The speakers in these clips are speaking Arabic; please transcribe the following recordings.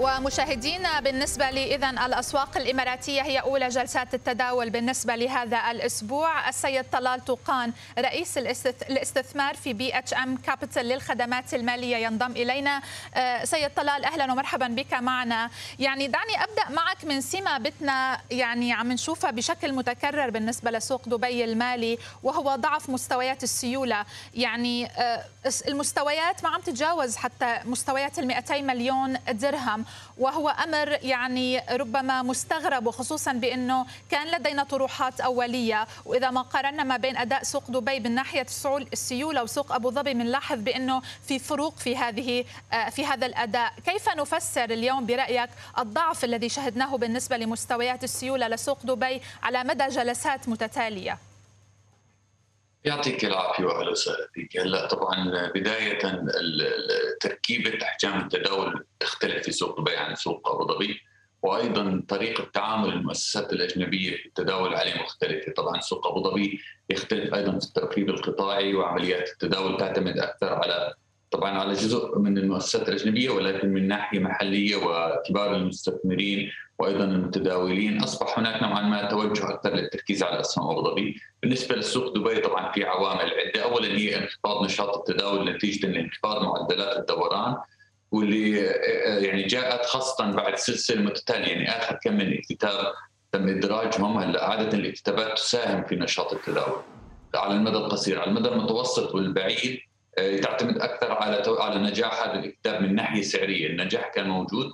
ومشاهدينا بالنسبة لي إذن الأسواق الإماراتية هي أولى جلسات التداول بالنسبة لهذا الأسبوع. السيد طلال توقان رئيس الاستثمار في BHM Capital للخدمات المالية ينضم إلينا. آه، سيد طلال أهلا ومرحبا بك معنا. يعني دعني أبدأ معك من سمة بتنا. يعني عم نشوفها بشكل متكرر بالنسبة لسوق دبي المالي وهو ضعف مستويات السيولة. يعني آه، المستويات ما عم تتجاوز حتى مستويات ال 200 مليون درهم. وهو أمر يعني ربما مستغرب وخصوصا بأنه كان لدينا طروحات أولية وإذا ما قارنا ما بين أداء سوق دبي من ناحية السيوله وسوق أبو ظبي بنلاحظ بأنه في فروق في هذه آه، في هذا الأداء، كيف نفسر اليوم برأيك الضعف الذي شهدناه بالنسبة لمستويات السيوله لسوق دبي على مدى جلسات متتالية؟ يعطيك العافية واهلا وسهلا فيك هلا طبعا بداية تركيبة أحجام التداول تختلف في سوق دبي عن سوق أبو ظبي وأيضا طريقة تعامل المؤسسات الأجنبية في التداول عليه مختلفة، طبعا سوق أبو ظبي يختلف أيضا في التركيب القطاعي وعمليات التداول تعتمد أكثر على طبعا على جزء من المؤسسات الأجنبية ولكن من ناحية محلية وكبار المستثمرين وأيضا المتداولين أصبح هناك نوعا ما توجه أكثر للتركيز على اسهم ابو ظبي، بالنسبة للسوق دبي طبعا في عوامل عدة، اولا هي انخفاض نشاط التداول نتيجة لانخفاض معدلات الدوران واللي يعني جاءت خاصة بعد سلسلة متتالية. يعني آخر كم من اكتتاب تم إدراجهم هلأ عادة الاكتتابات تساهم في نشاط التداول. على المدى القصير، على المدى المتوسط والبعيد آه، تعتمد أكثر على على نجاح هذا الكتاب من ناحية سعرية، النجاح كان موجود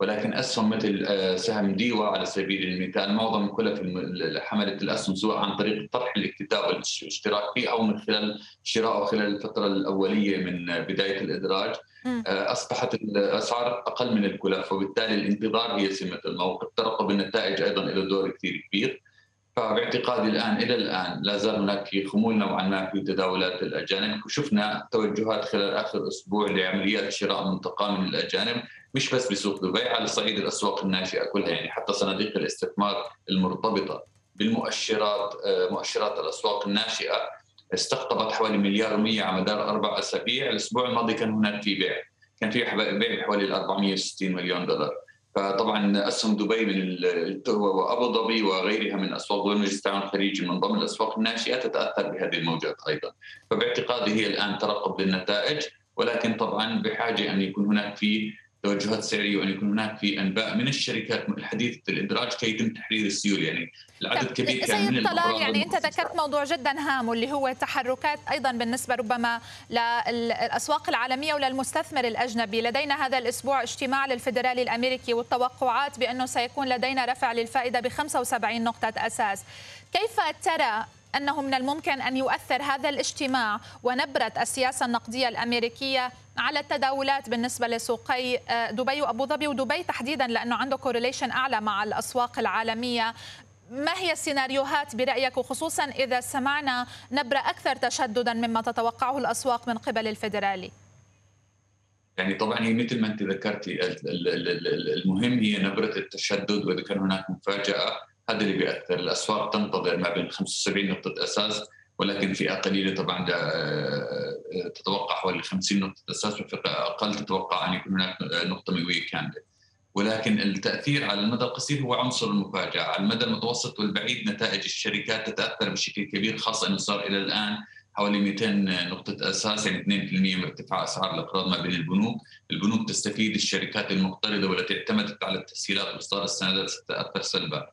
ولكن أسهم مثل آه، سهم ديوا على سبيل المثال. معظم كلها في حملة الأسهم سواء عن طريق طرح الاكتتاب والاشتراك فيه أو من خلال شرائه خلال الفترة الأولية من بداية الإدراج آه، أصبحت الاسعار أقل من الكلف. وبالتالي الانتظار هي سمة الموقف. ترقب النتائج أيضا له دور كثير كبير. فباعتقادي الآن إلى الآن لا زال هناك في خمول نوعا ما في تداولات الأجانب وشفنا توجهات خلال آخر أسبوع لعمليات شراء منتقاه من الأجانب مش بس بسوق دبي على صعيد الأسواق الناشئة كلها يعني حتى صناديق الاستثمار المرتبطة بالمؤشرات آه، مؤشرات الأسواق الناشئة استقطبت حوالي مليار و100 على مدار أربع أسابيع، الأسبوع الماضي كان هناك في بيع، كان في بيع بحوالي 460 مليون دولار. فطبعا أسهم دبي من وأبو ظبي وغيرها من أسواق دول مجلس التعاون الخليجي من ضمن الأسواق الناشئة تتأثر بهذه الموجات أيضا. فباعتقادي هي الآن ترقب للنتائج ولكن طبعا بحاجة أن يكون هناك في توجهات سعريه وان يكون هناك في أنباء من الشركات حديثه الإدراج كي يتم تحرير السيول يعني العدد كبير كان من طلال يعني أنت ذكرت موضوع جدا هام واللي هو تحركات أيضا بالنسبة ربما للأسواق العالمية وللمستثمر الأجنبي. لدينا هذا الأسبوع اجتماع للفدرالي الأمريكي والتوقعات بأنه سيكون لدينا رفع للفائدة ب 75 نقطة أساس. كيف ترى أنه من الممكن أن يؤثر هذا الاجتماع ونبرة السياسة النقدية الأمريكية على التداولات بالنسبة لسوقي آه، دبي وأبو ظبي. ودبي تحديدا لأنه عنده كورليشن أعلى مع الأسواق العالمية. ما هي السيناريوهات برأيك؟ وخصوصا إذا سمعنا نبرة أكثر تشددا مما تتوقعه الأسواق من قبل الفدرالي؟ يعني طبعا هي مثل ما أنت ذكرتي المهم هي نبرة التشدد وإذا كان هناك مفاجأة هذا اللي بيأثر. الأسواق تنتظر ما بين 75 نقطة أساس. ولكن فئة قليلة طبعا آه، تتوقع حوالي 50 نقطة أساس وفئة أقل تتوقع أن يكون هناك نقطة مئوية كاملة. ولكن التأثير على المدى القصير هو عنصر المفاجأة، على المدى المتوسط والبعيد نتائج الشركات تتأثر بشكل كبير خاصة إنه صار إلى الآن حوالي 200 نقطة أساس يعني 2% من ارتفاع أسعار الأقراض ما بين البنوك، البنوك تستفيد الشركات المقترضة والتي اعتمدت على التسهيلات وإصدار السندات ستتأثر سلبا.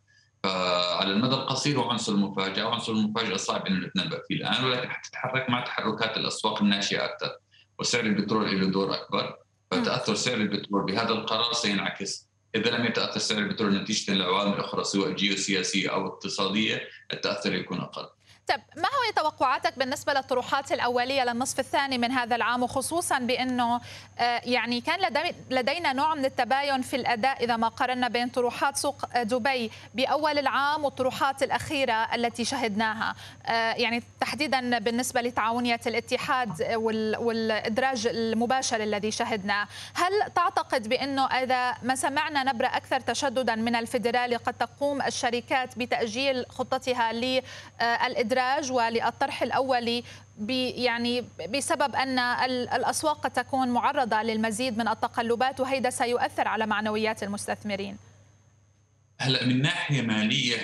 فعلى المدى القصير هو عنصر المفاجأة. وعنصر المفاجأة صعب ان نتنبا فيه. الآن ولكن حتتحرك مع تحركات الأسواق الناشئة أكثر وسعر البترول له دور أكبر. فتأثر سعر البترول بهذا القرار سينعكس. إذا لم يتأثر سعر البترول نتيجة لعوامل أخرى سواء جيوسياسية أو اقتصادية التأثر يكون أقل. طيب ما هو توقعاتك بالنسبة للطروحات الأولية للنصف الثاني من هذا العام وخصوصا بأنه آه، يعني كان لدينا نوع من التباين في الأداء إذا ما قارنا بين طروحات سوق دبي بأول العام والطروحات الأخيرة التي شهدناها. آه، يعني تحديدا بالنسبة لتعاونية الاتحاد والإدراج المباشر الذي شهدناه. هل تعتقد بأنه إذا ما سمعنا نبرة أكثر تشددا من الفدرالي قد تقوم الشركات بتأجيل خطتها للإدراج للإدراج وللطرح الأولي يعني بسبب أن الأسواق قد تكون معرضة للمزيد من التقلبات وهذا سيؤثر على معنويات المستثمرين. هلا من ناحية مالية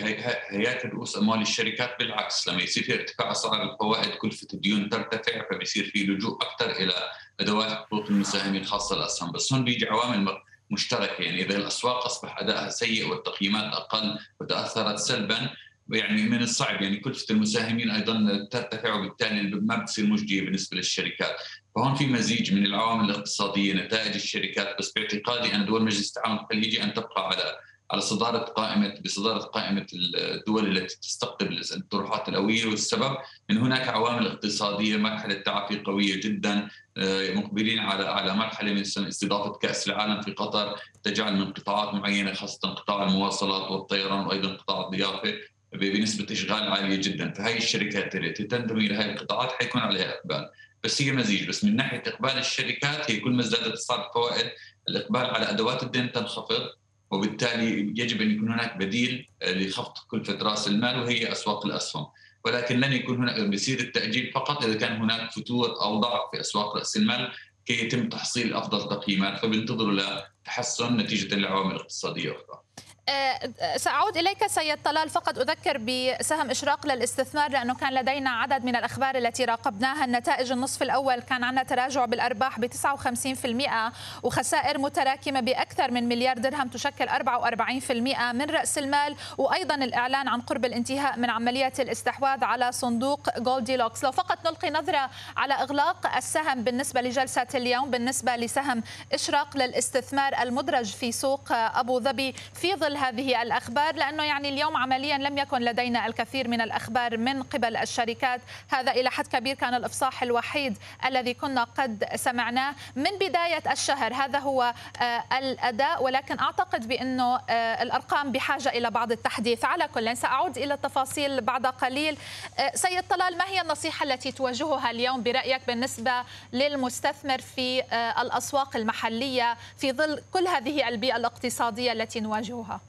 هياكل رؤوس اموال الشركات بالعكس لما يصير في ارتفاع أسعار الفوائد كلفه الديون ترتفع فبيصير في لجوء أكثر إلى أدوات حقوق المساهمين الخاصه الأسهم. بس هون بيجي عوامل مشتركة. يعني إذا الأسواق أصبح أدائها سيء والتقييمات أقل وتأثرت سلبا يعني من الصعب يعني كلفة المساهمين أيضا ترتفع وبالتالي ما بتصير مجدية بالنسبة للشركات، فهون في مزيج من العوامل الاقتصادية نتائج الشركات بس باعتقادي أن دول مجلس التعاون الخليجي أن تبقى على على صدارة قائمة بصدارة قائمة الدول التي تستقطب الطروحات القويه والسبب أن هناك عوامل اقتصادية مرحلة تعافي قوية جدا آه، مقبلين على على مرحلة من استضافة كأس العالم في قطر. تجعل من قطاعات معينة خاصة قطاع المواصلات والطيران وأيضا قطاع الضيافة. بنسبة إشغال عالية جدا. فهي الشركات التي تنتمي لهذه القطاعات حيكون عليها إقبال. بس هي مزيج. بس من ناحية إقبال الشركات هي كل ما ازدادت اسعار الفوائد الإقبال على أدوات الدين تنخفض وبالتالي يجب أن يكون هناك بديل لخفض كلفة رأس المال وهي أسواق الأسهم. ولكن لن يكون هناك بيصير التأجيل فقط إذا كان هناك فتور أو ضعف في أسواق رأس المال كي يتم تحصيل أفضل تقييمات. فبينتظروا لتحسن نتيجة لعوامل اقتصاديه أخرى. آه، سأعود إليك سيد طلال. فقط أذكر بسهم إشراق للاستثمار لأنه كان لدينا عدد من الأخبار التي راقبناها. النتائج النصف الأول كان عندنا تراجع بالأرباح ب 59% وخسائر متراكمة بأكثر من مليار درهم تشكل 44% من رأس المال. وأيضا الإعلان عن قرب الانتهاء من عملية الاستحواذ على صندوق جولدي لوكس لو فقط نلقي نظرة على إغلاق السهم بالنسبة لجلسة اليوم بالنسبة لسهم إشراق للاستثمار المدرج في سوق أبو ظبي في ظل هذه الأخبار لأنه يعني اليوم عمليا لم يكن لدينا الكثير من الأخبار من قبل الشركات. هذا إلى حد كبير كان الإفصاح الوحيد الذي كنا قد سمعناه. من بداية الشهر هذا هو آه، الأداء ولكن أعتقد بأنه آه، الأرقام بحاجة إلى بعض التحديث. على كل سأعود إلى التفاصيل بعد قليل. آه، سيد طلال ما هي النصيحة التي توجهها اليوم برأيك بالنسبة للمستثمر في الأسواق المحلية في ظل كل هذه البيئة الاقتصادية التي نواجهها؟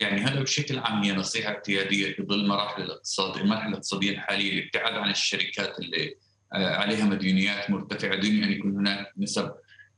يعني هذا بشكل عام هي نصيحة اعتياديه في ظل مراحل الاقتصاد المرحلة الاقتصادية الحالية الابتعاد عن الشركات اللي آه، عليها مديونيات مرتفعة. دون ان يكون هناك نسب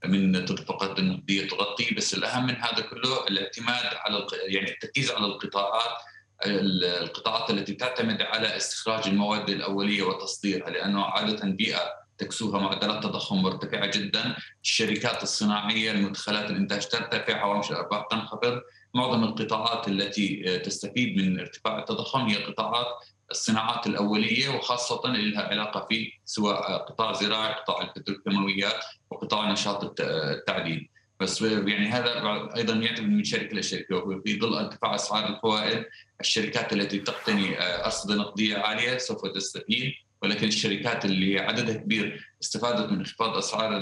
من التدفقات النقدية تغطي بس الأهم من هذا كله الاعتماد على يعني التركيز على القطاعات القطاعات التي تعتمد على استخراج المواد الأولية وتصديرها لأنه عادة بيئة تكسوها معدلات تضخم مرتفعة جدا، الشركات الصناعية المدخلات الإنتاج ترتفع، هوامش الارباح تنخفض، معظم القطاعات التي آه، تستفيد من ارتفاع التضخم هي قطاعات الصناعات الأولية وخاصة اللي لها علاقة في سواء قطاع زراعي، قطاع البتروكيماويات وقطاع نشاط التعدين. بس يعني هذا أيضا يعتمد من شركة لشركه في ظل ارتفاع أسعار الفوائد الشركات التي تقتني آه، ارصده نقدية عالية سوف تستفيد ولكن الشركات اللي عددها كبير استفادت من انخفاض أسعار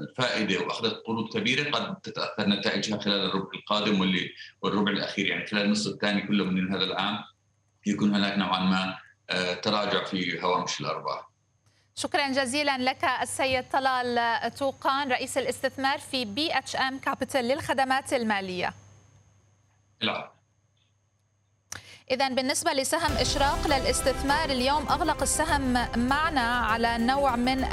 الفائدة وأخذت قروض كبيرة قد تتأثر نتائجها خلال الربع القادم واللي والربع الأخير يعني خلال النصف الثاني كله من هذا العام يكون هناك نوعا ما آه، تراجع في هوامش الأرباح. شكرا جزيلا لك السيد طلال توقان رئيس الاستثمار في BHM Capital للخدمات المالية. لا. إذا بالنسبة لسهم إشراق للاستثمار اليوم أغلق السهم معنا على نوع من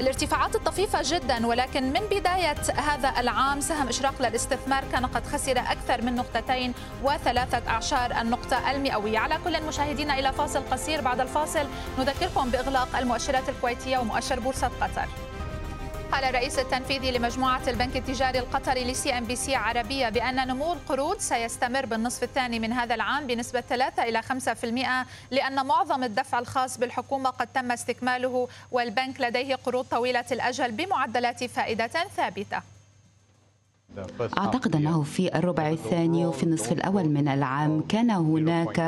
الارتفاعات الطفيفة جدا ولكن من بداية هذا العام سهم إشراق للاستثمار كان قد خسر أكثر من نقطتين وثلاثة أعشار النقطة المئوية. على كل مشاهدينا إلى فاصل قصير. بعد الفاصل نذكركم بإغلاق المؤشرات الكويتية ومؤشر بورصة قطر. قال الرئيس التنفيذي لمجموعة البنك التجاري القطري ل CNBC عربية بأن نمو القروض سيستمر بالنصف الثاني من هذا العام بنسبة 3 إلى 5% لأن معظم الدفع الخاص بالحكومة قد تم استكماله والبنك لديه قروض طويلة الأجل بمعدلات فائدة ثابتة. أعتقد أنه في الربع الثاني وفي النصف الأول من العام كان هناك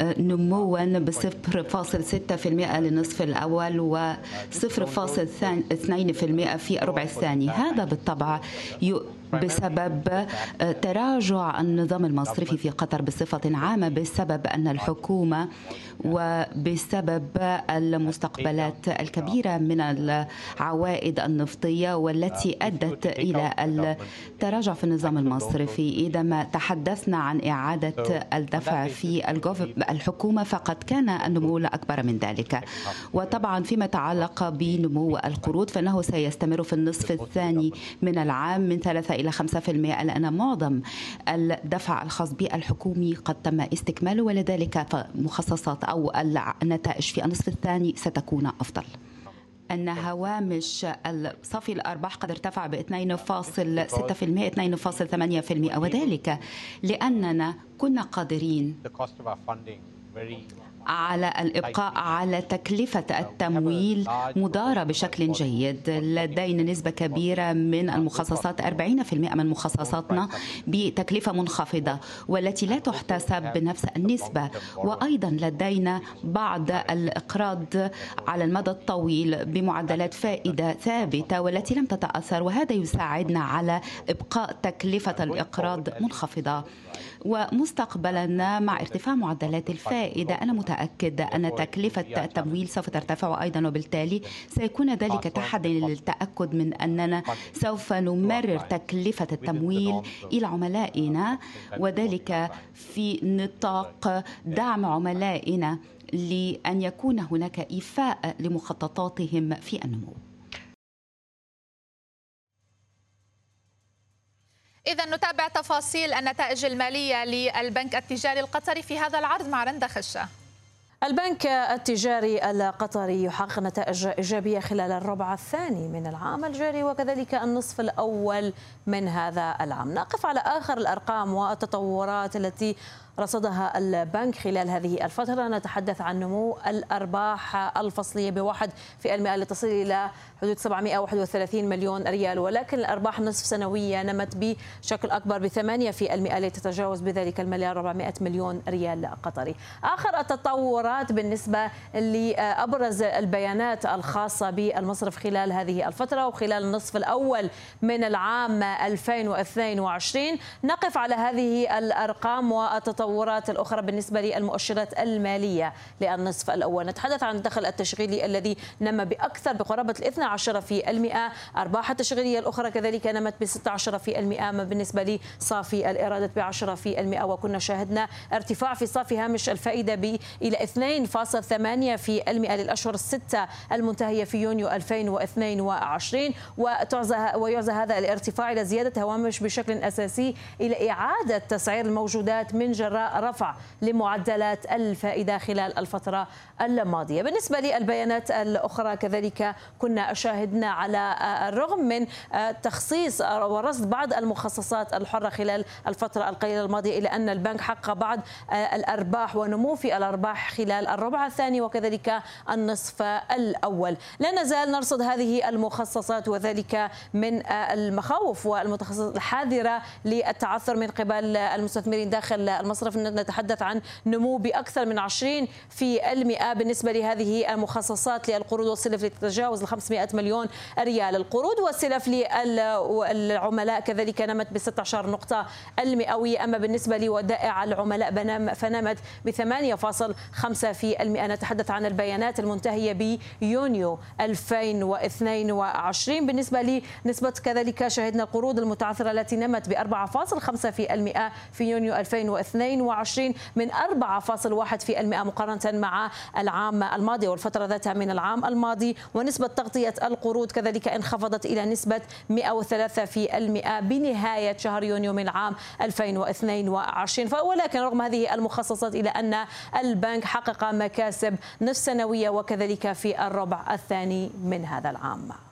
آه، نموا ب 0.6% للنصف الأول و 0.2% في الربع الثاني. هذا بالطبع بسبب تراجع النظام المصرفي في قطر بصفة عامة بسبب أن الحكومة وبسبب المستقبلات الكبيرة من العوائد النفطية والتي أدت إلى التراجع في النظام المصرفي. إذا ما تحدثنا عن إعادة الدفع في الحكومة فقد كان النمو أكبر من ذلك. وطبعا فيما يتعلق بنمو القروض فإنه سيستمر في النصف الثاني من العام من 3 إلى 5% لأن معظم الدفع الخاص بالحكومي قد تم استكماله ولذلك فمخصصات أو النتائج في النصف الثاني ستكون أفضل. أن هوامش صافي الأرباح قد ارتفع ب 2.6% 2.8% وذلك لأننا كنا قادرين على الإبقاء على تكلفة التمويل مدارة بشكل جيد. لدينا نسبة كبيرة من المخصصات 40% من مخصصاتنا بتكلفة منخفضة والتي لا تحتسب بنفس النسبة. وأيضا لدينا بعض الإقراض على المدى الطويل بمعدلات فائدة ثابتة والتي لم تتأثر وهذا يساعدنا على إبقاء تكلفة الإقراض منخفضة. ومستقبلا مع ارتفاع معدلات الفائدة. أنا متأكد أن تكلفة التمويل سوف ترتفع أيضا وبالتالي سيكون ذلك تحدي للتأكد من أننا سوف نمرر تكلفة التمويل إلى عملائنا وذلك في نطاق دعم عملائنا لأن يكون هناك إيفاء لمخططاتهم في النمو. إذا نتابع تفاصيل النتائج المالية للبنك التجاري القطري في هذا العرض مع رندا خشة. البنك التجاري القطري يحقق نتائج إيجابية خلال الربع الثاني من العام الجاري وكذلك النصف الأول من هذا العام. نقف على آخر الأرقام والتطورات التي رصدها البنك خلال هذه الفترة. نتحدث عن نمو الأرباح الفصلية بواحد في المئة لتصل إلى حدود 731 مليون ريال ولكن الأرباح نصف سنوية نمت بشكل أكبر بثمانية في المئة لتتجاوز بذلك المليار 400 مليون ريال قطري. آخر التطورات بالنسبة لأبرز البيانات الخاصة بالمصرف خلال هذه الفترة وخلال النصف الأول من العام 2022 نقف على هذه الأرقام والتطورات الأخرى بالنسبة للمؤشرات المالية للنصف الأول. نتحدث عن الدخل التشغيلي الذي نما بأكثر بقرابة الاثنى 12 في المئة. أرباح التشغيلية الأخرى كذلك نمت ب 16 في المئة. ما بالنسبة لصافي الإيرادات ب 10 في المئة. وكنا شاهدنا ارتفاع في صافي هامش الفائدة ب إلى 2.8 في المئة للأشهر الستة المنتهية في يونيو 2022 وتعزى ويعزى هذا الارتفاع إلى زيادة هوامش بشكل أساسي إلى إعادة تسعير الموجودات من جراء رفع لمعدلات الفائدة خلال الفترة الماضية. بالنسبة للبيانات الأخرى كذلك كنا شاهدنا على الرغم من تخصيص ورصد بعض المخصصات الحرة خلال الفترة القليلة الماضية إلى أن البنك حقق بعض الأرباح ونمو في الأرباح خلال الربع الثاني وكذلك النصف الأول. لا نزال نرصد هذه المخصصات وذلك من المخاوف والمتخصصات الحاذرة للتعثر من قبل المستثمرين داخل المصرف نتحدث عن نمو بأكثر من 20 في المئة بالنسبة لهذه المخصصات للقروض والسلف لتتجاوز ال 500 مليون ريال القروض والسلف للعملاء كذلك نمت ب 16 نقطة المئوية. أما بالنسبة لودائع العملاء فنمت ب 8.5 في المئة. نتحدث عن البيانات المنتهية بيونيو 2022 بالنسبة لنسبة كذلك شهدنا القروض المتعثرة التي نمت ب 4.5 في المئة في يونيو 2022 من 4.1 في المئة مقارنة مع العام الماضي والفترة ذاتها من العام الماضي. ونسبة تغطية القروض كذلك انخفضت إلى نسبة 103 في المئة بنهاية شهر يونيو من العام 2022 ولكن رغم هذه المخصصات إلى أن البنك حقق مكاسب نصف سنوية وكذلك في الربع الثاني من هذا العام.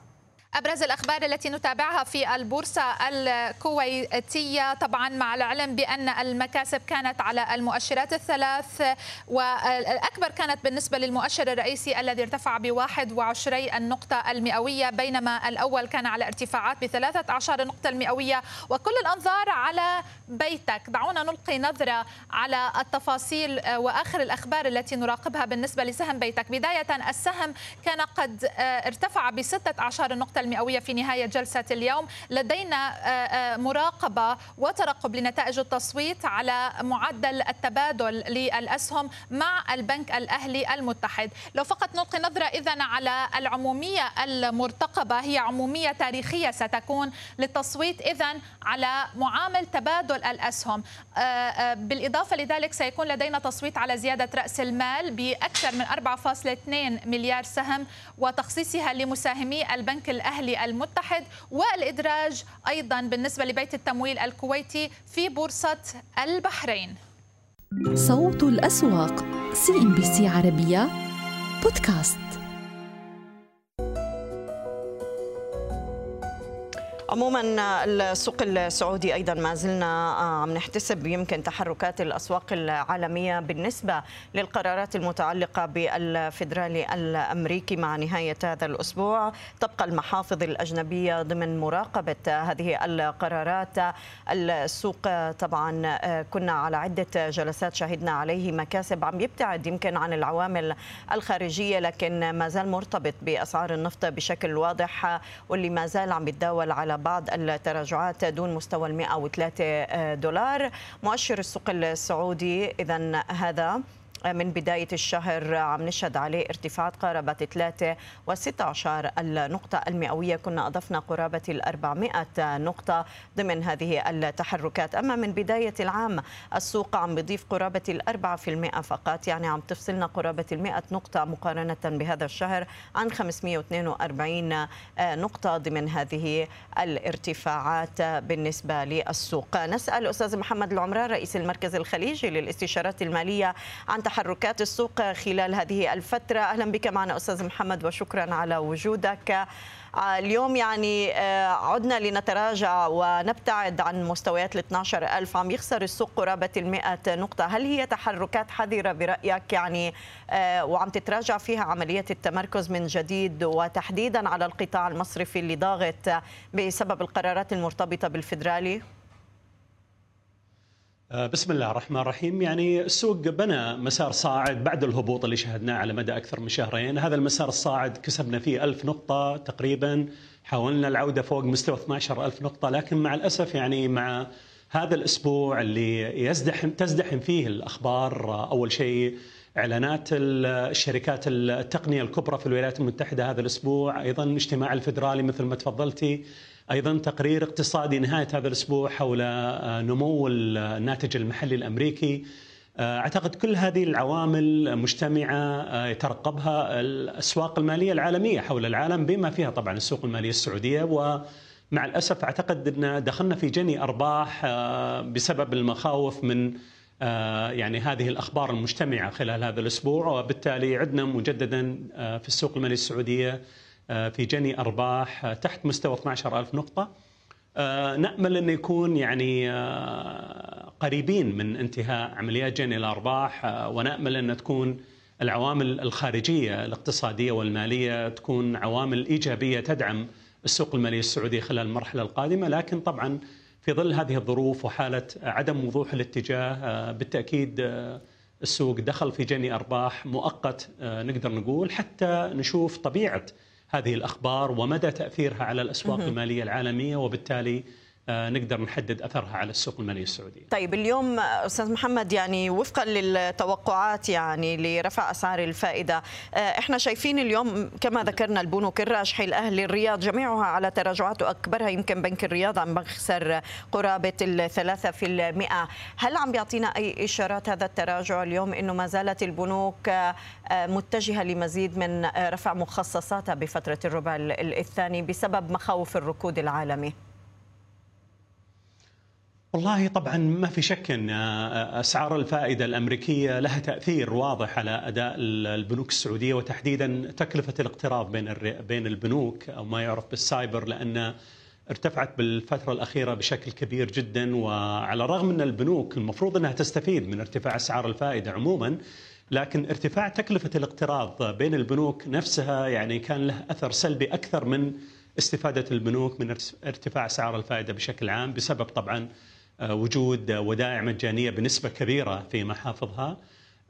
أبرز الأخبار التي نتابعها في البورصة الكويتية طبعا مع العلم بأن المكاسب كانت على المؤشرات الثلاث والأكبر كانت بالنسبة للمؤشر الرئيسي الذي ارتفع بواحد وعشري النقطة المئوية بينما الأول كان على ارتفاعات بثلاثة عشر نقطة المئوية. وكل الأنظار على بيتك. دعونا نلقي نظرة على التفاصيل وآخر الأخبار التي نراقبها بالنسبة لسهم بيتك. بداية السهم كان قد ارتفع بستة عشر نقطة المئوية في نهاية جلسة اليوم. لدينا مراقبة وترقب لنتائج التصويت على معدل التبادل للأسهم مع البنك الأهلي المتحد. لو فقط نلقي نظرة إذا على العمومية المرتقبة هي عمومية تاريخية ستكون للتصويت إذا على معامل تبادل الأسهم. بالإضافة لذلك سيكون لدينا تصويت على زيادة رأس المال بأكثر من 4.2 مليار سهم وتخصيصها لمساهمي البنك الأهلي المتحد والإدراج أيضا بالنسبة لبيت التمويل الكويتي في بورصة البحرين. صوت الأسواق CNBC عربية بودكاست. عموما السوق السعودي أيضا ما زلنا آه، عم نحتسب يمكن تحركات الأسواق العالمية بالنسبة للقرارات المتعلقة بالفدرالي الأمريكي مع نهاية هذا الأسبوع. تبقى المحافظ الأجنبية ضمن مراقبة هذه القرارات. السوق طبعا آه، كنا على عدة جلسات شهدنا عليه مكاسب عم يبتعد يمكن عن العوامل الخارجية لكن ما زال مرتبط بأسعار النفط بشكل واضح واللي ما زال عم يتداول على بعض التراجعات دون مستوى ال 103 دولار. مؤشر السوق السعودي إذا هذا من بداية الشهر عم نشهد عليه ارتفاعات قاربت 3 و16 النقطة المئوية. كنا أضفنا قرابة ال 400 نقطة ضمن هذه التحركات. أما من بداية العام السوق عم بيضيف قرابة ال 4% فقط يعني عم تفصلنا قرابة ال 100 نقطة مقارنة بهذا الشهر عن 542 نقطة ضمن هذه الارتفاعات بالنسبة للسوق. نسأل أستاذ محمد العمران رئيس المركز الخليجي للاستشارات المالية عن تحركات السوق خلال هذه الفترة. أهلا بك معنا أستاذ محمد وشكرا على وجودك. اليوم يعني آه، عدنا لنتراجع ونبتعد عن مستويات ال 12000 عم يخسر السوق قرابة ال 100 نقطة. هل هي تحركات حذرة برأيك يعني؟ آه، وعم تتراجع فيها عملية التمركز من جديد وتحديدا على القطاع المصرفي اللي ضاغط بسبب القرارات المرتبطة بالفدرالي؟ آه، بسم الله الرحمن الرحيم. يعني السوق بنى مسار صاعد بعد الهبوط اللي شهدناه على مدى أكثر من شهرين. هذا المسار الصاعد كسبنا فيه ألف نقطة تقريبا. حاولنا العودة فوق مستوى 12 ألف نقطة لكن مع الأسف يعني مع هذا الأسبوع اللي يزدحم تزدحم فيه الأخبار آه، أول شيء إعلانات الشركات التقنية الكبرى في الولايات المتحدة هذا الأسبوع أيضا اجتماع الفدرالي مثل ما تفضلتي أيضا تقرير اقتصادي نهاية هذا الأسبوع حول آه، نمو الناتج المحلي الأمريكي. آه، أعتقد كل هذه العوامل مجتمعة آه، يترقبها الأسواق المالية العالمية حول العالم بما فيها طبعا السوق المالية السعودية. ومع الأسف أعتقد إن دخلنا في جني أرباح بسبب المخاوف من يعني هذه الأخبار المجتمعة خلال هذا الأسبوع وبالتالي عدنا مجددا في السوق الماليه السعودية آه، في جني أرباح آه، تحت مستوى 12000 نقطة. آه، نأمل انه يكون يعني قريبين من انتهاء عمليات جني الأرباح ونأمل أن تكون العوامل الخارجية الاقتصادية والمالية تكون عوامل إيجابية تدعم السوق المالي السعودي خلال المرحلة القادمة. لكن طبعا في ظل هذه الظروف وحالة عدم وضوح الاتجاه بالتأكيد السوق دخل في جني أرباح مؤقت نقدر نقول حتى نشوف طبيعة هذه الأخبار ومدى تأثيرها على الأسواق المالية العالمية وبالتالي آه، نقدر نحدد أثرها على السوق المالية السعودية. طيب اليوم أستاذ محمد يعني وفقا للتوقعات يعني لرفع أسعار الفائدة، آه، إحنا شايفين اليوم كما ذكرنا البنوك الراجحي الاهلي الرياض جميعها على تراجعات واكبرها يمكن بنك الرياض عم بخسر قرابة الثلاثة في المئة، هل عم بيعطينا أي إشارات هذا التراجع اليوم إنه ما زالت البنوك آه، متجهة لمزيد من رفع مخصصاتها بفترة الربع الثاني بسبب مخاوف الركود العالمي؟ والله طبعا ما في شك أن أسعار الفائدة الأمريكية لها تأثير واضح على أداء البنوك السعودية وتحديدا تكلفة الاقتراض بين بين البنوك أو ما يعرف بالسايبر لأن ارتفعت بالفترة الأخيرة بشكل كبير جدا. وعلى الرغم أن البنوك المفروض أنها تستفيد من ارتفاع أسعار الفائدة عموما لكن ارتفاع تكلفة الاقتراض بين البنوك نفسها يعني كان له أثر سلبي أكثر من استفادة البنوك من ارتفاع أسعار الفائدة بشكل عام بسبب طبعا وجود ودائع مجانية بنسبة كبيرة في محافظها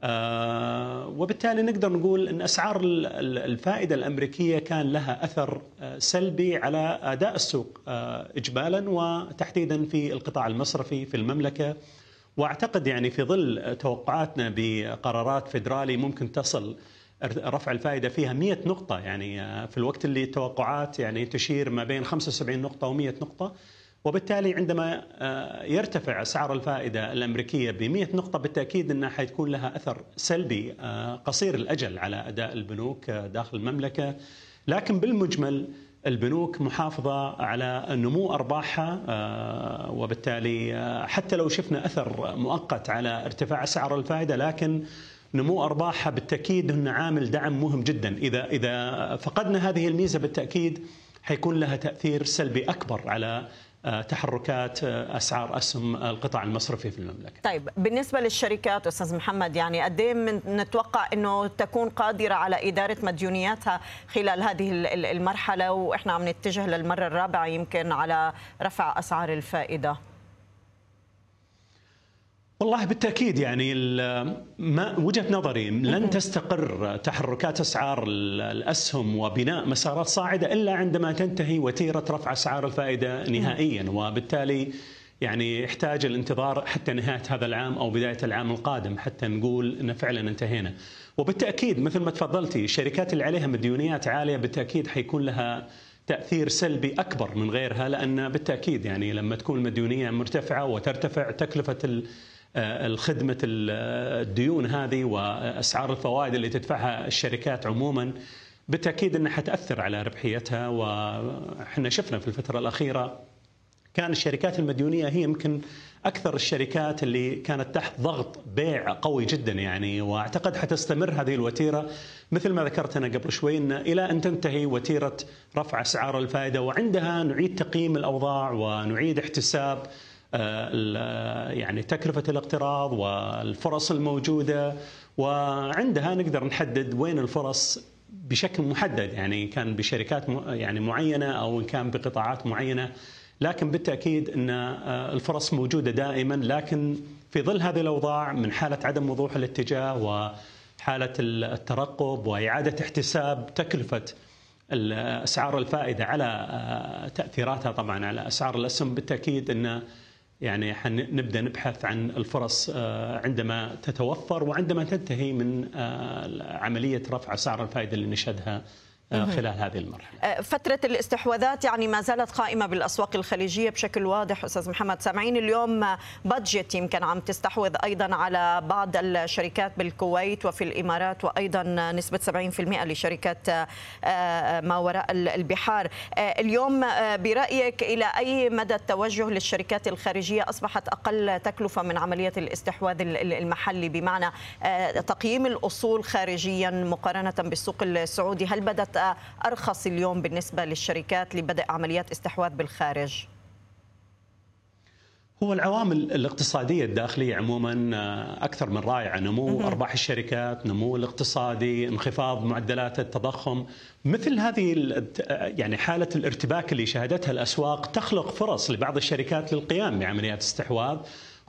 آه، وبالتالي نقدر نقول إن أسعار الفائدة الأمريكية كان لها أثر آه، سلبي على أداء السوق آه، اجمالا وتحديدا في القطاع المصرفي في المملكة. وأعتقد يعني في ظل توقعاتنا بقرارات فيدرالي ممكن تصل رفع الفائدة فيها 100 نقطة يعني في الوقت اللي التوقعات يعني تشير ما بين 75 نقطة و100 نقطة وبالتالي عندما آه، يرتفع اسعار الفائدة الأمريكية ب 100 نقطة بالتأكيد أنها حيكون لها أثر سلبي آه، قصير الأجل على أداء البنوك آه، داخل المملكة. لكن بالمجمل البنوك محافظة على نمو أرباحها وبالتالي حتى لو شفنا أثر مؤقت على ارتفاع اسعار الفائدة لكن نمو أرباحها بالتأكيد انه عامل دعم مهم جدا. إذا إذا فقدنا هذه الميزة بالتأكيد حيكون لها تأثير سلبي أكبر على تحركات آه، أسعار أسهم القطاع المصرفي في المملكة. طيب بالنسبة للشركات أستاذ محمد يعني قد إيه نتوقع إنه تكون قادرة على إدارة مديونياتها خلال هذه المرحلة وإحنا عم نتجه للمرة الرابعة يمكن على رفع أسعار الفائدة؟ والله بالتأكيد يعني ما وجهة نظري لن تستقر تحركات أسعار الأسهم وبناء مسارات صاعدة إلا عندما تنتهي وتيرة رفع أسعار الفائدة نهائيا. وبالتالي يعني يحتاج الانتظار حتى نهاية هذا العام أو بداية العام القادم حتى نقول إن فعلا انتهينا. وبالتأكيد مثل ما تفضلتي الشركات اللي عليها مديونيات عالية بالتأكيد حيكون لها تأثير سلبي أكبر من غيرها لأن بالتأكيد يعني لما تكون المديونية مرتفعة وترتفع تكلفة الخدمة الديون هذه وأسعار الفوائد اللي تدفعها الشركات عموما بالتأكيد أنها حتأثر على ربحيتها. وإحنا شفنا في الفترة الأخيرة كان الشركات المديونية هي يمكن أكثر الشركات اللي كانت تحت ضغط بيع قوي جدا يعني. وأعتقد حتستمر هذه الوتيرة. مثل ما ذكرت أنا قبل شوي إن إلى أن تنتهي وتيرة رفع أسعار الفائدة وعندها نعيد تقييم الأوضاع ونعيد احتساب آه، يعني تكلفة الاقتراض والفرص الموجودة وعندها نقدر نحدد وين الفرص بشكل محدد يعني كان بشركات يعني معينة أو إن كان بقطاعات معينة. لكن بالتأكيد أن آه، الفرص موجودة دائما. لكن في ظل هذه الأوضاع من حالة عدم وضوح الاتجاه وحالة الترقب وإعادة احتساب تكلفة أسعار الفائدة على آه، تأثيراتها طبعا على أسعار الأسهم بالتأكيد إن يعني حنبدا نبحث عن الفرص آه، عندما تتوفر وعندما تنتهي من آه، عملية رفع اسعار الفائدة اللي نشهدها خلال هذه المرحلة. آه، فترة الاستحواذات يعني ما زالت قائمة بالأسواق الخليجية بشكل واضح أستاذ محمد. سامعين اليوم بادجت يمكن عم تستحوذ أيضا على بعض الشركات بالكويت وفي الإمارات وأيضا نسبة 70% لشركات آه، ما وراء البحار. اليوم برأيك إلى أي مدى التوجه للشركات الخارجية؟ أصبحت أقل تكلفة من عملية الاستحواذ المحلي؟ بمعنى تقييم الأصول خارجيا مقارنة بالسوق السعودي هل أرخص اليوم بالنسبة للشركات لبدء عمليات استحواذ بالخارج؟ هو العوامل الاقتصادية الداخلية عموما آه، أكثر من رائعة. نمو أرباح الشركات نمو الاقتصادي انخفاض معدلات التضخم. مثل هذه يعني حالة الارتباك اللي شهدتها الأسواق تخلق فرص لبعض الشركات للقيام بعمليات استحواذ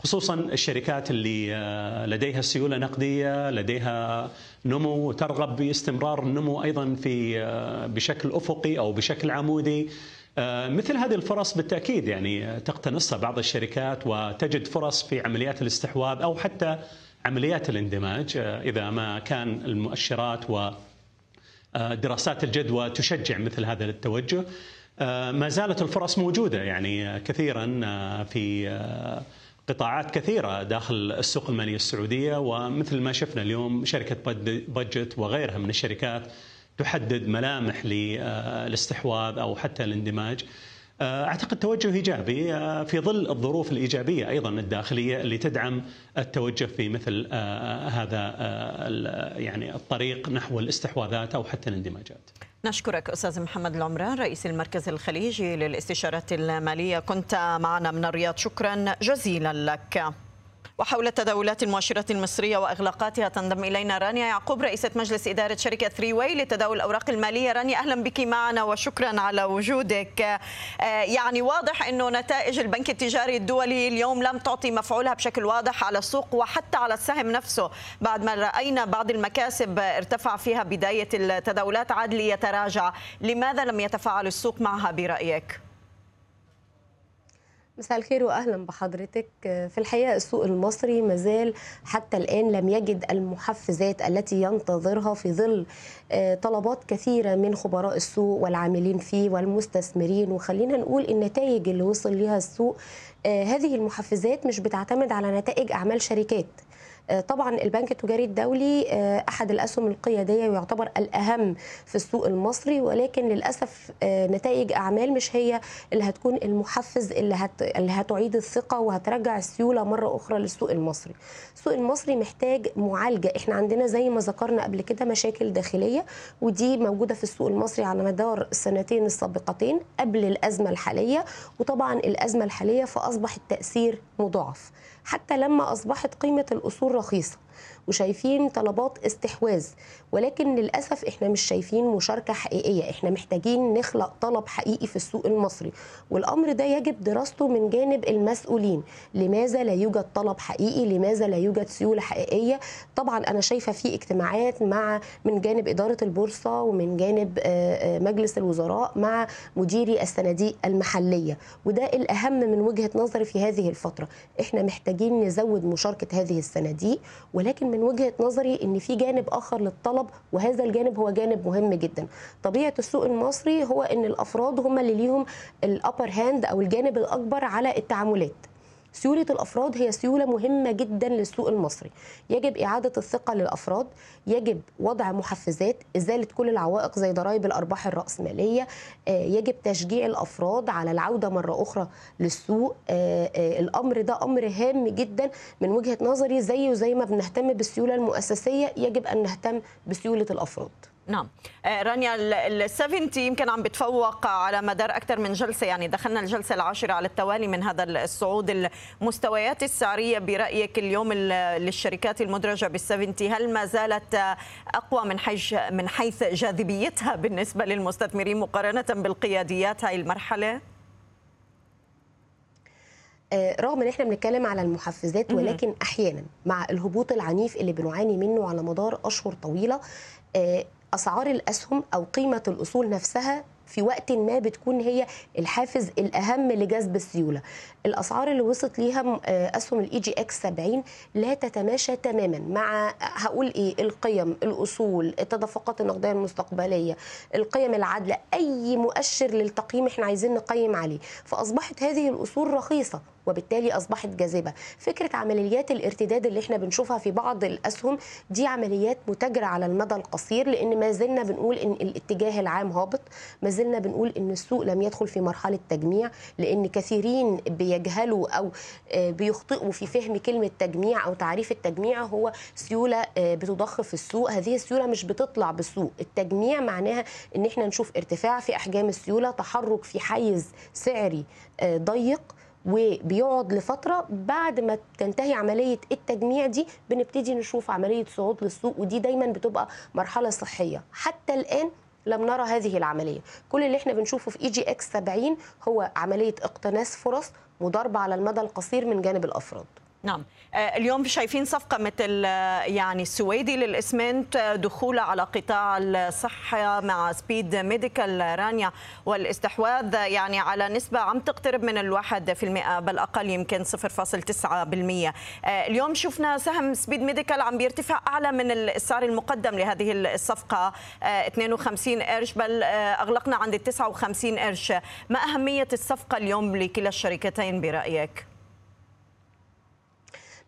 خصوصا الشركات اللي آه، لديها سيولة نقدية لديها نمو ترغب باستمرار النمو أيضا في آه، بشكل أفقي أو بشكل عمودي. آه، مثل هذه الفرص بالتأكيد يعني تقتنصها بعض الشركات وتجد فرص في عمليات الاستحواذ أو حتى عمليات الاندماج إذا ما كان المؤشرات و دراسات الجدوى تشجع مثل هذا التوجه. ما زالت الفرص موجودة يعني كثيرا في قطاعات كثيرة داخل السوق المالية السعودية ومثل ما شفنا اليوم شركة بادجت وغيرها من الشركات تحدد ملامح للاستحواذ أو حتى الاندماج أعتقد توجه إيجابي في ظل الظروف الإيجابية أيضا الداخلية اللي تدعم التوجه في مثل هذا يعني الطريق نحو الاستحواذات أو حتى الاندماجات. نشكرك أستاذ محمد العمران رئيس المركز الخليجي للاستشارات المالية كنت معنا من الرياض. شكرا جزيلا لك. وحول تداولات المؤشرات المصرية وإغلاقاتها تنضم إلينا رانيا يعقوب رئيسة مجلس إدارة شركة ثري واي لتداول الأوراق المالية. رانيا أهلا بك معنا وشكرا على وجودك. آه، يعني واضح أنه نتائج البنك التجاري الدولي اليوم لم تعطي مفعولها بشكل واضح على السوق وحتى على السهم نفسه. بعد ما رأينا بعض المكاسب ارتفع فيها بداية التداولات عاد ليتراجع. لماذا لم يتفاعل السوق معها برأيك؟ مساء الخير واهلا بحضرتك. في الحقيقة السوق المصري مازال حتى الآن لم يجد المحفزات التي ينتظرها في ظل طلبات كثيرة من خبراء السوق والعاملين فيه والمستثمرين. وخلينا نقول النتائج اللي وصل ليها السوق هذه المحفزات مش بتعتمد على نتائج أعمال شركات. طبعا البنك التجاري الدولي أحد الأسهم القيادية ويعتبر الأهم في السوق المصري ولكن للأسف نتائج أعمال مش هي اللي هتكون المحفز اللي هت... اللي هتعيد الثقة وهترجع السيولة مرة أخرى للسوق المصري. السوق المصري محتاج معالجة، إحنا عندنا زي ما ذكرنا قبل كده مشاكل داخلية ودي موجودة في السوق المصري على مدار السنتين السابقتين قبل الأزمة الحالية وطبعا الأزمة الحالية فاصبح التاثير مضاعف. حتى لما أصبحت قيمة الأصول رخيصة. وشايفين طلبات استحواذ ولكن للأسف إحنا مش شايفين مشاركة حقيقية إحنا محتاجين نخلق طلب حقيقي في السوق المصري. والأمر ده يجب دراسته من جانب المسؤولين. لماذا لا يوجد طلب حقيقي؟ لماذا لا يوجد سيولة حقيقية؟ طبعا أنا شايفة في اجتماعات مع من جانب إدارة البورصة ومن جانب مجلس الوزراء مع مديري الصناديق المحلية. وده الأهم من وجهة نظري في هذه الفترة. إحنا محتاجين نزود مشاركة هذه الصناديق ولكن من وجهة نظري إن في جانب آخر للطلب وهذا الجانب هو جانب مهم جدا. طبيعة السوق المصري هو إن الأفراد هم اللي ليهم ال upper hand أو الجانب الأكبر على التعاملات. سيولة الأفراد هي سيولة مهمة جدا للسوق المصري. يجب إعادة الثقة للأفراد يجب وضع محفزات إزالة كل العوائق زي ضرائب الأرباح الرأسمالية يجب تشجيع الأفراد على العودة مرة أخرى للسوق. الأمر ده أمر هام جدا من وجهة نظري زيه زي ما بنهتم بالسيولة المؤسسية يجب أن نهتم بسيولة الأفراد. نعم. رانيا ال 70 يمكن عم بتفوق على مدار أكثر من جلسة يعني دخلنا الجلسة العاشرة على التوالي من هذا الصعود المستويات السعرية. برأيك اليوم للشركات المدرجة بال 70 هل ما زالت أقوى من حيث من حيث جاذبيتها بالنسبة للمستثمرين مقارنة بالقياديات هاي المرحلة؟ رغم إن إحنا بنتكلم على المحفزات ولكن أحيانا مع الهبوط العنيف اللي بنعاني منه على مدار أشهر طويلة أسعار الأسهم أو قيمة الأصول نفسها في وقت ما بتكون هي الحافز الأهم لجذب السيولة. الأسعار اللي وصلت ليها أسهم ال EGX 70 لا تتماشى تماما مع هقول إيه القيم الأصول التدفقات النقدية المستقبلية القيم العادلة أي مؤشر للتقييم إحنا عايزين نقيم عليه. فأصبحت هذه الأصول رخيصة وبالتالي أصبحت جاذبة. فكرة عمليات الارتداد اللي إحنا بنشوفها في بعض الأسهم دي عمليات متاجرة على المدى القصير لأن ما زلنا بنقول إن الاتجاه العام هابط ما زلنا بنقول إن السوق لم يدخل في مرحلة تجميع لأن كثيرين بيجهلوا أو بيخطئوا في فهم كلمة تجميع أو تعريف التجميع هو سيولة بتضخ في السوق. هذه السيولة مش بتطلع بالسوق التجميع معناها إن إحنا نشوف ارتفاع في أحجام السيولة تحرك في حيز سعري ضيق وبيقعد لفترة بعد ما تنتهي عملية التجميع دي بنبتدي نشوف عملية صعود للسوق ودي دايما بتبقى مرحلة صحية. حتى الآن لم نرى هذه العملية. كل اللي إحنا بنشوفه في EGX 70 هو عملية اقتناص فرص مضاربة على المدى القصير من جانب الأفراد. نعم. اليوم شايفين صفقة مثل يعني السويدي للإسمنت دخوله على قطاع الصحة مع سبيد ميديكال رانيا والاستحواذ يعني على نسبة عم تقترب من الواحد في المئة بل أقل يمكن 0.9% اليوم شفنا سهم سبيد ميديكال عم بيرتفع أعلى من السعر المقدم لهذه الصفقة 52 قرش بل أغلقنا عند 59 قرش. ما أهمية الصفقة اليوم لكلا الشركتين برأيك؟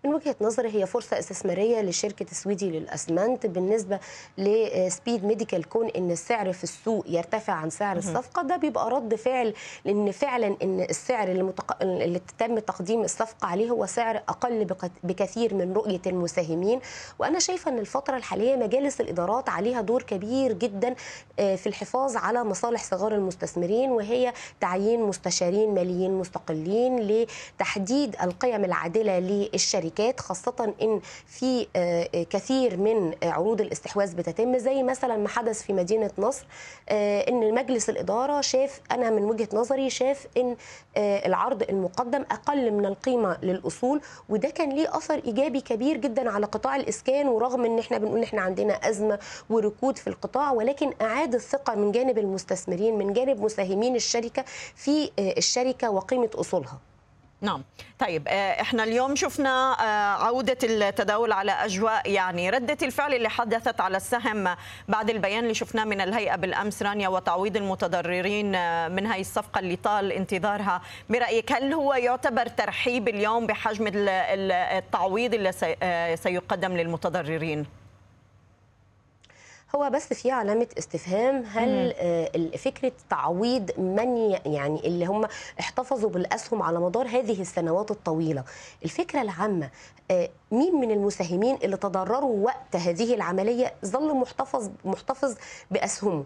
من وجهة نظري هي فرصة استثمارية لشركة السويدي للأسمنت بالنسبة لسبيد ميديكال كون إن السعر في السوق يرتفع عن سعر الصفقة. ده بيبقى رد فعل لأن فعلا إن السعر اللي, متق... اللي تم تقديم الصفقة عليه هو سعر أقل بكثير من رؤية المساهمين. وأنا شايفة إن الفترة الحالية مجالس الإدارات عليها دور كبير جدا في الحفاظ على مصالح صغار المستثمرين وهي تعيين مستشارين ماليين مستقلين لتحديد القيم العادلة للشركات الشركات خاصة إن في كثير من عروض الاستحواذ بتتم زي مثلا ما حدث في مدينة نصر إن مجلس الإدارة شاف أنا من وجهة نظري شاف إن العرض المقدم أقل من القيمة للأصول وده كان ليه أثر إيجابي كبير جدا على قطاع الإسكان ورغم إن إحنا بنقول إحنا عندنا أزمة وركود في القطاع ولكن اعاد الثقة من جانب المستثمرين من جانب مساهمين الشركة في الشركة وقيمة أصولها. نعم طيب إحنا اليوم شفنا عودة التداول على أجواء يعني ردة الفعل اللي حدثت على السهم بعد البيان اللي شفناه من الهيئة بالأمس رانيا وتعويض المتضررين من هاي الصفقة اللي طال انتظارها برأيك هل هو يعتبر ترحيب اليوم بحجم التعويض اللي سيقدم للمتضررين؟ هو بس في علامة استفهام. هل آه فكرة تعويض من يعني اللي هم احتفظوا بالأسهم على مدار هذه السنوات الطويلة الفكرة العامة آه مين من المساهمين اللي تضرروا وقت هذه العملية ظل محتفظ محتفظ بأسهمه؟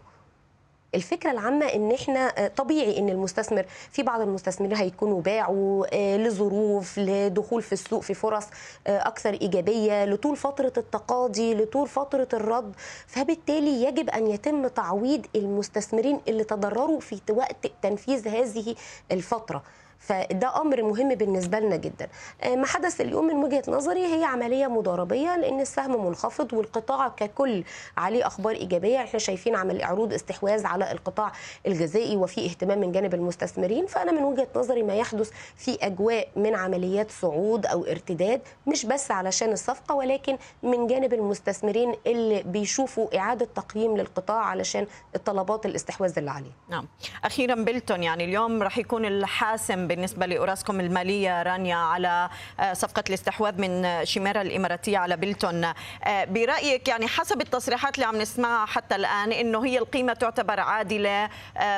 الفكرة العامة إن إحنا طبيعي إن المستثمر في بعض المستثمرين هيكونوا باعوا لظروف لدخول في السوق في فرص أكثر إيجابية لطول فترة التقاضي لطول فترة الرد. فبالتالي يجب أن يتم تعويض المستثمرين اللي تضرروا في وقت تنفيذ هذه الفترة. فده أمر مهم بالنسبة لنا جدا. ما حدث اليوم من وجهة نظري هي عملية مضاربية لأن السهم منخفض والقطاع ككل عليه أخبار إيجابية. إحنا شايفين عمل عروض استحواذ على القطاع الغذائي وفي اهتمام من جانب المستثمرين. فأنا من وجهة نظري ما يحدث في أجواء من عمليات صعود أو ارتداد مش بس علشان الصفقة ولكن من جانب المستثمرين اللي بيشوفوا إعادة تقييم للقطاع علشان الطلبات الاستحواذ اللي عليه. نعم. أخيرا بيلتون يعني اليوم راح يكون الحاسم بالنسبة لأوراسكوم المالية رانيا على صفقة الاستحواذ من شيميرا الإماراتية على بيلتون. برأيك يعني حسب التصريحات اللي عم نسمعها حتى الآن أنه هي القيمة تعتبر عادلة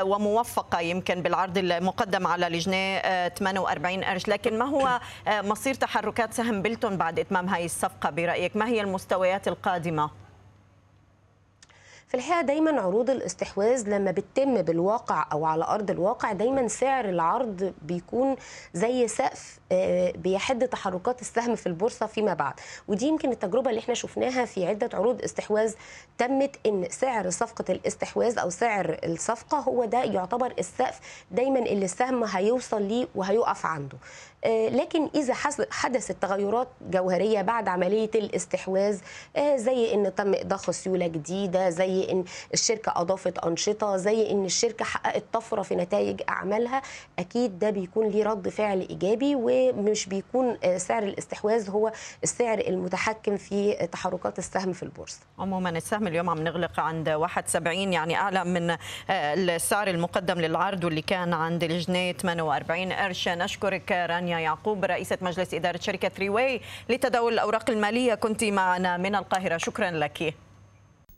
وموفقة يمكن بالعرض المقدم على لجنة 48 قرش. لكن ما هو مصير تحركات سهم بيلتون بعد إتمام هاي الصفقة؟ برأيك ما هي المستويات القادمة؟ في الحقيقة دايما عروض الاستحواذ لما بتتم بالواقع أو على أرض الواقع دايما سعر العرض بيكون زي سقف بيحد تحركات السهم في البورصة فيما بعد. ودي يمكن التجربة اللي إحنا شفناها في عدة عروض استحواذ تمت إن سعر صفقة الاستحواذ أو سعر الصفقة هو ده يعتبر السقف دايما اللي السهم هيوصل ليه وهيقف عنده. لكن إذا حدثت تغيرات جوهرية بعد عملية الاستحواذ زي إن تم اضافه سيوله جديدة زي إن الشركة أضافت أنشطة زي إن الشركة حققت طفرة في نتائج أعمالها أكيد ده بيكون ليه رد فعل إيجابي ومش بيكون سعر الاستحواذ هو السعر المتحكم في تحركات السهم في البورصة. عموما السهم اليوم عم نغلق عند 71 يعني أعلى من السعر المقدم للعرض واللي كان عند لجنة 48 قرش. نشكرك رانيا يعقوب رئيسة مجلس إدارة شركة ثري واي لتداول الأوراق المالية. كنت معنا من القاهرة. شكرا لك.